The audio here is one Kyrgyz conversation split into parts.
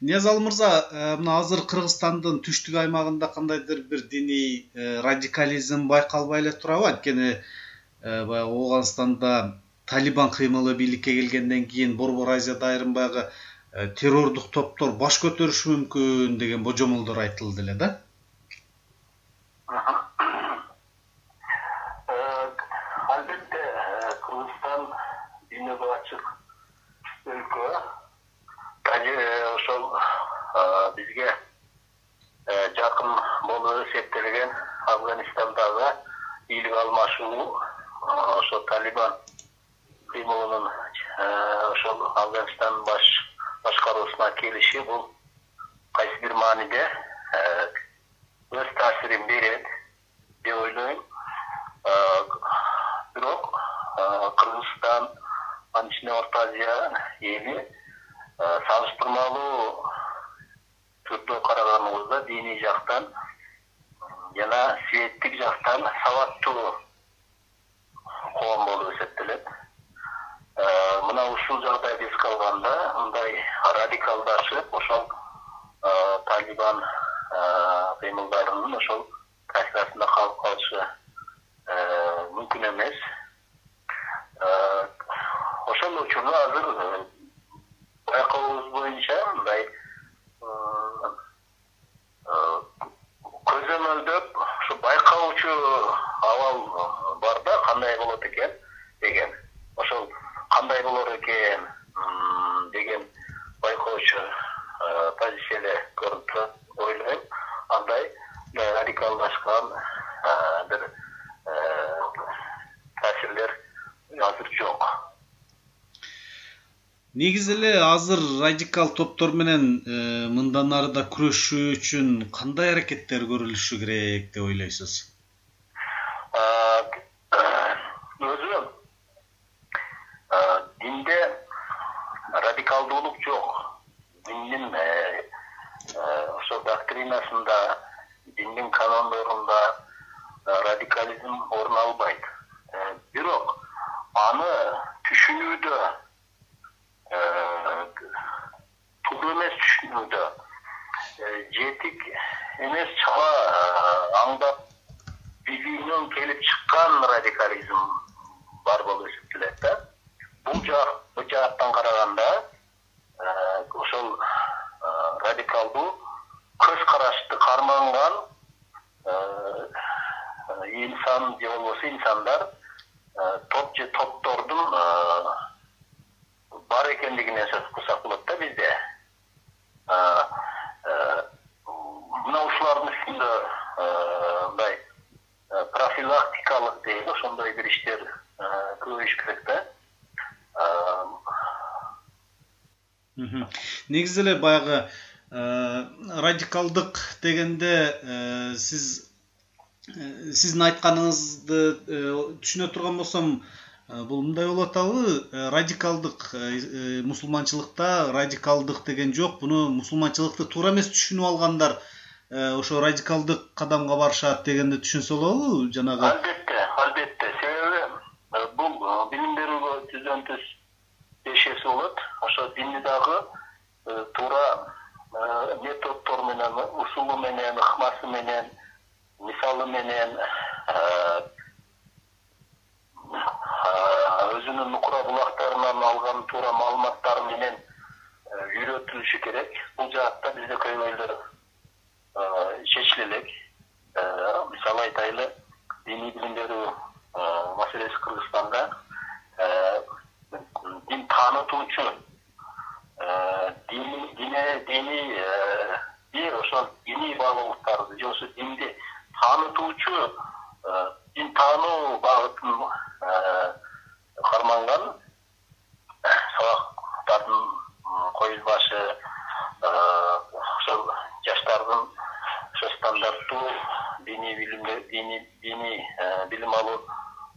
ниязалы мырза мына азыр кыргызстандын түштүк аймагында кандайдыр бир диний радикализм байкалбай эле турабы. Анткени баягы ооганстанда талибан кыймылы бийликке келгенден кийин борбор азияда айрым баягы террордук топтор баш көтөрүшү мүмкүн деген божомолдор айтылды эле да афганистандагы бийлик алмашуу ошо талибан кыймылынын ошол афганистандын баш башкаруусуна келиши бул кайсы бир мааниде өз таасирин берет деп ойлойм. Бирок кыргызстан анын ичинде орто азия эли салыштырмалуу түрдө караганыбызда диний жактан жана светтик жактан сабаттуу коом болуп эсептелет. Э, мына ушул жагдайды эске алганда мындай радикалдашып ошол э, талибан э, кыймылдарынын ошол таасир астында калып калышы мүмкүн эмес. Ошол учурда азыр байкообуз боюнча мындай көзөмөлдөп ушу байкоочу абал бар да кандай болот экен деген. Ошол кандай болор экен деген байкоочу э, позиция эле көрүнүп турат ойлойм. Андай радикалдашкан э, бир э, таасирлер азыр жок. Негизи эле азыр радикал топтор менен э, мындан ары да күрөшүү үчүн кандай аракеттер көрүлүшү керек деп ойлойсуз өзү динде радикалдуулук жок. Диндин э, э, ошо доктринасында диндин канондорунда радикализм орун албайт. Бирок аны түшүнүүдө туура эмес түшүнүүдө жетик эмес чала аңдап бийүүнөн келип чыккан радикализм бар болуп эсептелет да бул жак бул жааттан караганда ошол радикалдуу көз карашты карманган инсан же инсандар топ же топтордун бар экендигине сөз кылсак болот да бизде. Мына ушулардын үстүндө мындай профилактикалык дейли ошондой бир иштер көбөйүш керек да. Негизи эле баягы радикалдык дегенде сиз сиздин айтканыңызды түшүнө турган болсом Э, бул мындай болуп атабы э, радикалдык э, мусулманчылыкта радикалдык деген жок. Муну мусулманчылыкты туура эмес түшүнүп алгандар ошо радикалдык кадамга барышат дегенди түшүнсө болобу жанагы? Албетте албетте. Себеби бул билим берүүгө түздөн түз тиешеси болот. Ошо динди дагы туура методдор менен усулу менен ыкмасы менен мисалы менен өзүнүн нукура булактарынан алган туура маалыматтары менен э, үйрөтүлүшү керек. Бул жаатта бизде көйгөйлөр э, чечиле элек э, мисалы айтайлы диний билим берүү маселеси кыргызстанда дин таанытуучу таанытуучу дин таануу багытын карманган сабактардын коюлбашы ошол жаштардын ошо стандарттуу диний билимде диний диний билим алуу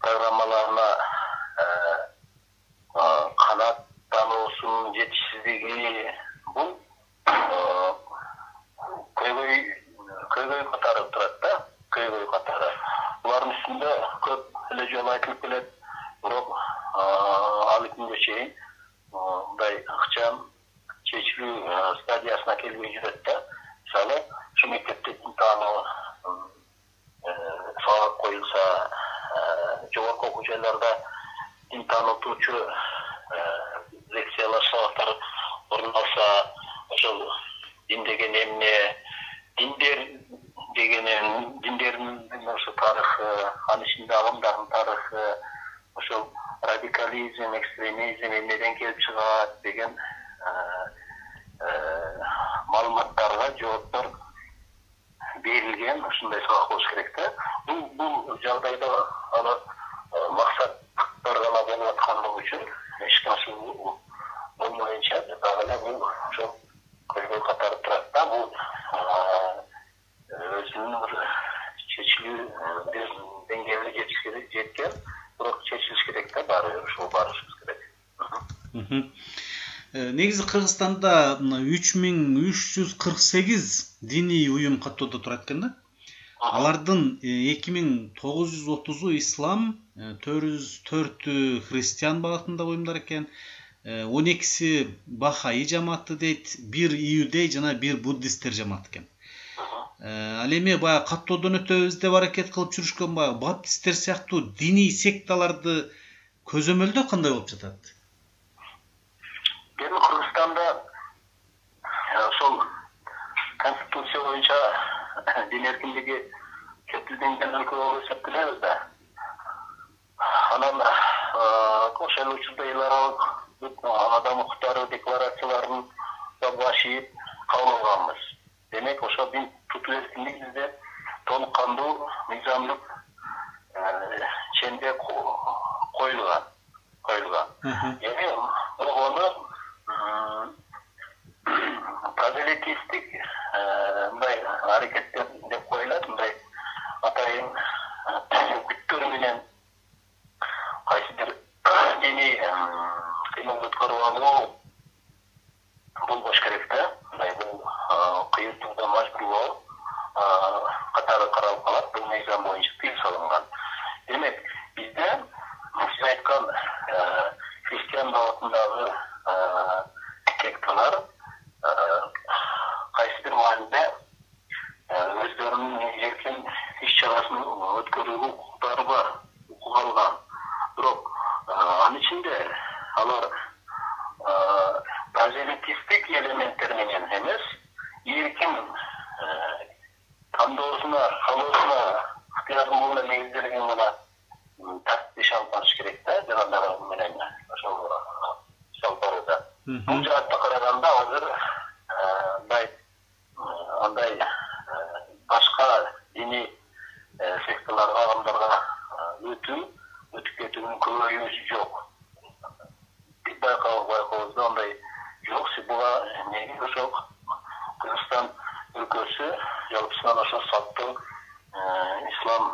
программаларына канааттануусунун жетишсиздиги бул көйгөй көйгөй катары турат да көйгөй катары булардын үстүндө көп эле жолу айтылып келет. Бирок алы күнгө чейин экстремизм эмнеден келип чыгат деген маалыматтарга жооптор берилген ушундай сабак болуш керек да бул бул жагдайда аны максаттар гана болуп аткандыгы үчүн эч нерсе болмоюнча дагы эле бул ошол көйгөй катары турат да бул өзүнүн бир чечилүү бир деңгээлине жеткен бирок чечилиш керек да баары бир ошол барышыбыз керек негизи кыргызстанда үч миң үч жүз кырк сегиз диний уюм каттоодо турат экен да. Алардын эки миң тогуз жүз отузу ислам төрт жүз төртү христиан багытындагы уюмдар экен. Он экиси бахаи жамааты дейт бир иудей жана бир буддисттер жамааты экен. Ал эми баягы каттоодон өтөбүз деп аракет кылып жүрүшкөн баягы баптисттер сыяктуу диний секталарды көзөмөлдөө кандай болуп жатат эми кыргызстанда ошол конституция боюнча дин эркиндиги кепилденген өлкө болуп эсептелебиз да. Анан ошол учурда эл аралык адам укуктары декларацияларын баш ийип кабыл алганбыз. Демек ошол дин тутуу эркиндиги бизде толук кандуу мыйзамдык ченде коюлган коюлган эми ого прозелитисттик мындай аракеттер деп коюлат мындай атайын күттөр менен кайсы бир диний кыймыл өткөрүп алуу болбош керек да мындай бул кыйыртууга мажбурлоо катары каралып калат бул мыйзам боюнча тыюм салынган демек бизде сиз айткан христиан багытындагы секталар кайсы бир маанide өздөрүнүн эркин иш чарасын өткөрүүгө укуктары бар укук алган бирок анын ичинде алар прозелитисттик элементтер менен эмес эркин тандоосуна каалоосуна ыктыярдуулугуна негизделген гана тартип иш алып барыш керек да жарандары менен ошол иш алып барууда. Бул жаатта караганда азыр мындай андай башка диний секталарга агымдарга өтүү өтүп кетүүнүн көбөйүүсү жок биз байкообузда андай жок буга негизи ошол кыргызстан өлкөсү жалпысынан ошо салттуу ислам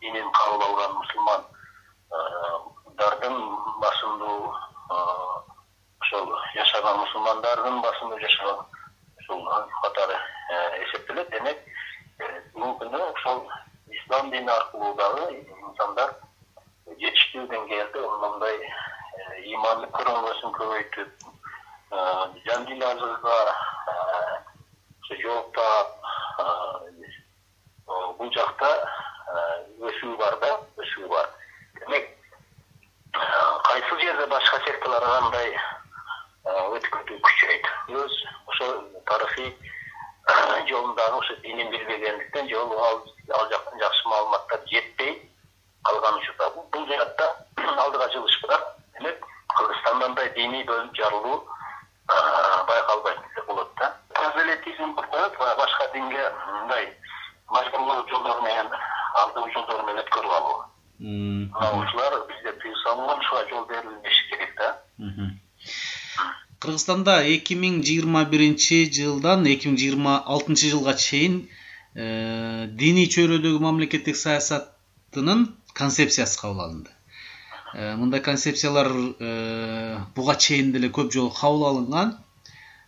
динин кабыл алган мусулмандардын басымдуу ошол жашаган мусулмандардын басымдуу жашаган ушул катары эсептелет демек бүгүнкү күндө ошол ислам дини аркылуу дагы инсандар деңгээлде мындай ыймандык көрөңгөсүн көбөйтүп жан дин азыгыга ошо жооп таап бул жакта өсүү бар да өсүү бар. Демек кайсы жерде башка секталарга мындай өтүп кетүү күчөйт өз ошо тарыхый жолундагы ошо динин билбегендиктен же ал жактан жакшы маалыматтар жетпей калган учурда бул жаатта алдыга жылыш бар демек кыргызстанда мындай диний бөлүнүп жарылуу байкалбайт десек болот да. Прозелитизм башка динге мындай мажбурлоо жолдору менен алдоо жолдору менен өткөрүп алуу. Ушулар бизде тыюу салынган ушуга жол берилбеши керек да. Кыргызстанда эки миң жыйырма биринчи жылдан эки миң жыйырма алтынчы жылга чейин э, диний чөйрөдөгү мамлекеттик саясатынын концепциясы кабыл алынды Э, мындай концепциялар э, буга чейин деле көп жолу кабыл алынган.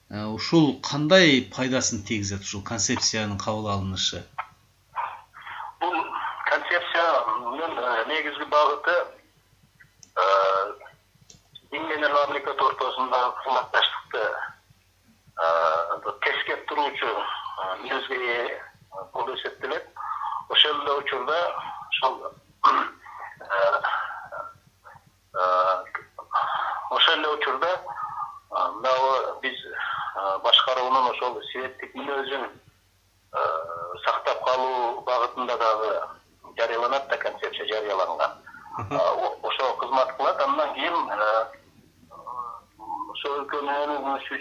Э, ушул кандай пайдасын тийгизет ушул концепциянын кабыл алынышы? Бул концепциянын негизги багыты дин менен мамлекет ортосундагы кызматташтыкты тескер туруучу негизгеэ болуп эсептелет. Ошол эле учурда ошол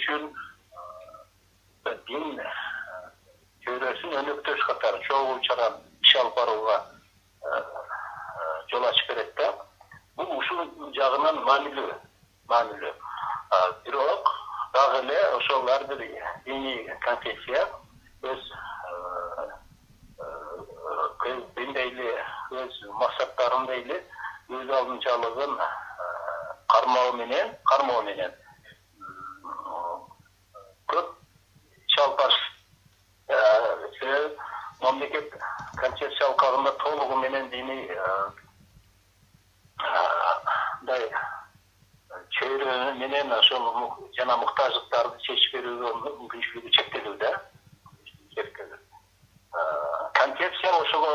үчүн дин чөйрөсүн өнөктөш катары чогуу чара иш алып барууга жол ачып берет да. Бул ушул жагынан маанилүү маанилүү. Бирок дагы эле ошол ар бир диний конфессия өз эле өз максаттарын дейли өз алдынчалыгын кармоо менен кармоо менен көп иш барыш себеби мамлекет концепция алкагында толугу менен диний мындай чөйрө менен ошол жана муктаждыктарды чечип берүүгө мүмкүнчүлүгү чектелүү да. Концепция ошого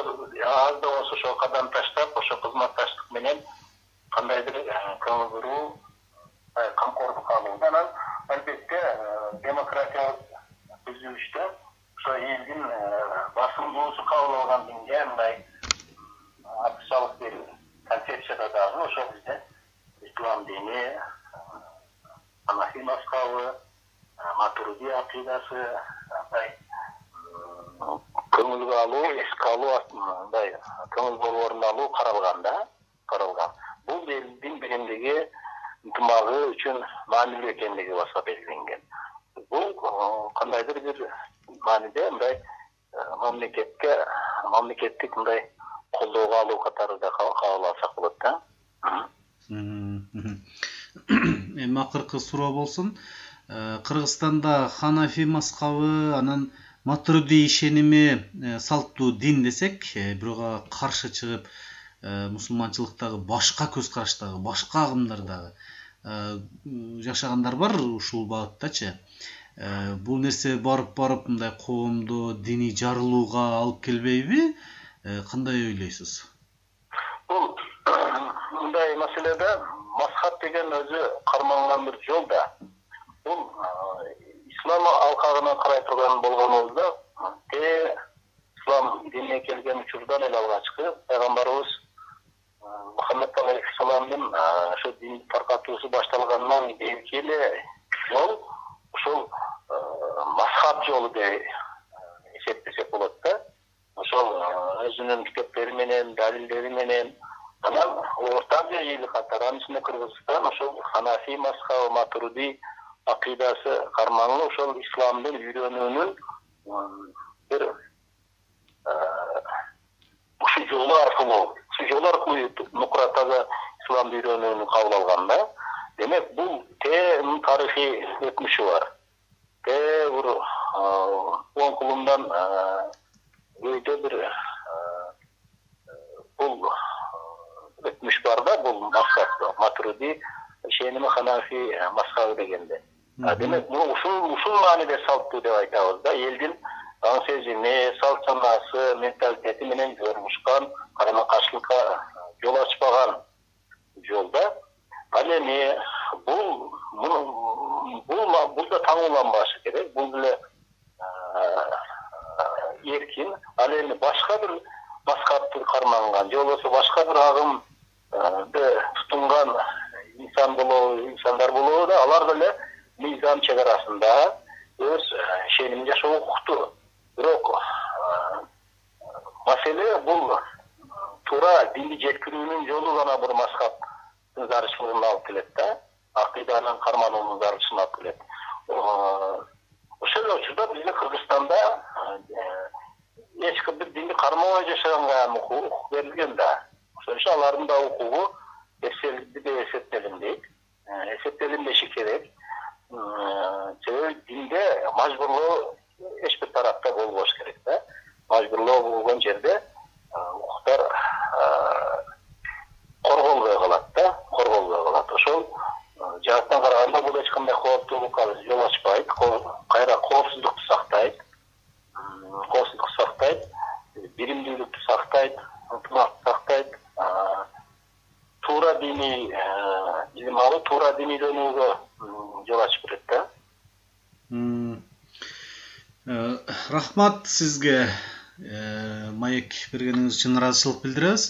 аз да болсо ошого кадам таштап ошо кызматташтык менен кандайдыр көңүл буруу камкордук алуу анан албетте демократиялык түзүлүштө ошо элдин басымдуусу кабыл алган динге мындай акчалык берүү концепцияда дагы ошол бизде ислам дини анафи мазхабы матуруди акыйдасы мындай көңүлгө алуу эске алуу мындай көңүл борборун алуу каралган да каралган. Бул элдин биримдиги ынтымагы үчүн маанилүү экендиги баса белгиленген. Бул кандайдыр бир мааниде мындай мамлекетке мамлекеттик мындай колдоого алуу катары да кабыл алсак болот да. Эми акыркы суроо болсун. Э, кыргызстанда ханафи мазхабы анан матруди ишеними э, салттуу дин десек э, бирөөгө каршы чыгып мусулманчылыктагы башка көз караштагы башка агымдар дагы жашагандар бар ушул багыттачы. Бул нерсе барып барып мындай коомдо диний жарылууга алып келбейби? Кандай ойлойсуз? Бул мындай маселеде мазхаб деген өзү карманган бир жол да. Бул ислам алкагына карай турган болгонубузда ислам динине келген учурдан эле алгачкы пайгамбарыбыз мухаммед алейхисаламдын ошо динди таркатуусу башталгандан кийинки эле жол ушул мазхаб жолу деп эсептесек болот да. Ошол өзүнүн китептери менен далилдери менен анан орто азия эли катары анын ичинде кыргызстан ошол ханафи мазхабы матруди акыйдасы карманлуу ошол исламдын үйрөнүүнүн бир ушул жолу аркылуу жол аркылуу нукура таза исламды үйрөнүүнү кабыл алган да. Демек бул тээ тарыхый өтмүшү бар. Тээ бир он кылымдан өйдө бир бул өтмүш бар да бул максат матруди ишеними ханафи мазхабы дегенде. Демек ушул ушул мааниде салттуу деп айтабыз да элдин аң сезими салт санаасы менталитети менен жормушкан карама каршылыкка жол ачпаган жол да ал эми бул бул бул да таңууланбашы керек. Бул деле эркин. Ал эми башка бир мазхабты карманган же болбосо башка бир агымды тутунган инсан болобу инсандар болобу да алар деле мыйзам чек арасында өз ишенимин жашоого укуктуу бирок э, маселе бул туура динди жеткирүүнүн жолу гана бир мазхабтын зарылчылыгына алып келет да акыйданын кармануунун зарылчылыгына алып келет. Э, ошол эле учурда бизде кыргызстанда эч бир динди кармабай жашаганга укук берилген да. Ошон үчүн алардын да укугу эсселди деп эсептелинбейт. Эсептелинбеши керек. Себеби динде мажбурлоо эч бир тарапта болбош керек да. Мажбурлоо болгон жерде укуктар корголбой калат да корголбой калат ошол жааттан караганда бул эч кандай кооптуулукка жол ачпайт кайра коопсуздукту сактайт сактайт ынтымакты сактайт туура диний илим алып туура динийдөнүүгө жол ачып берет да рахмат сизге. Маек бергениңиз үчүн ыраазычылык билдиребиз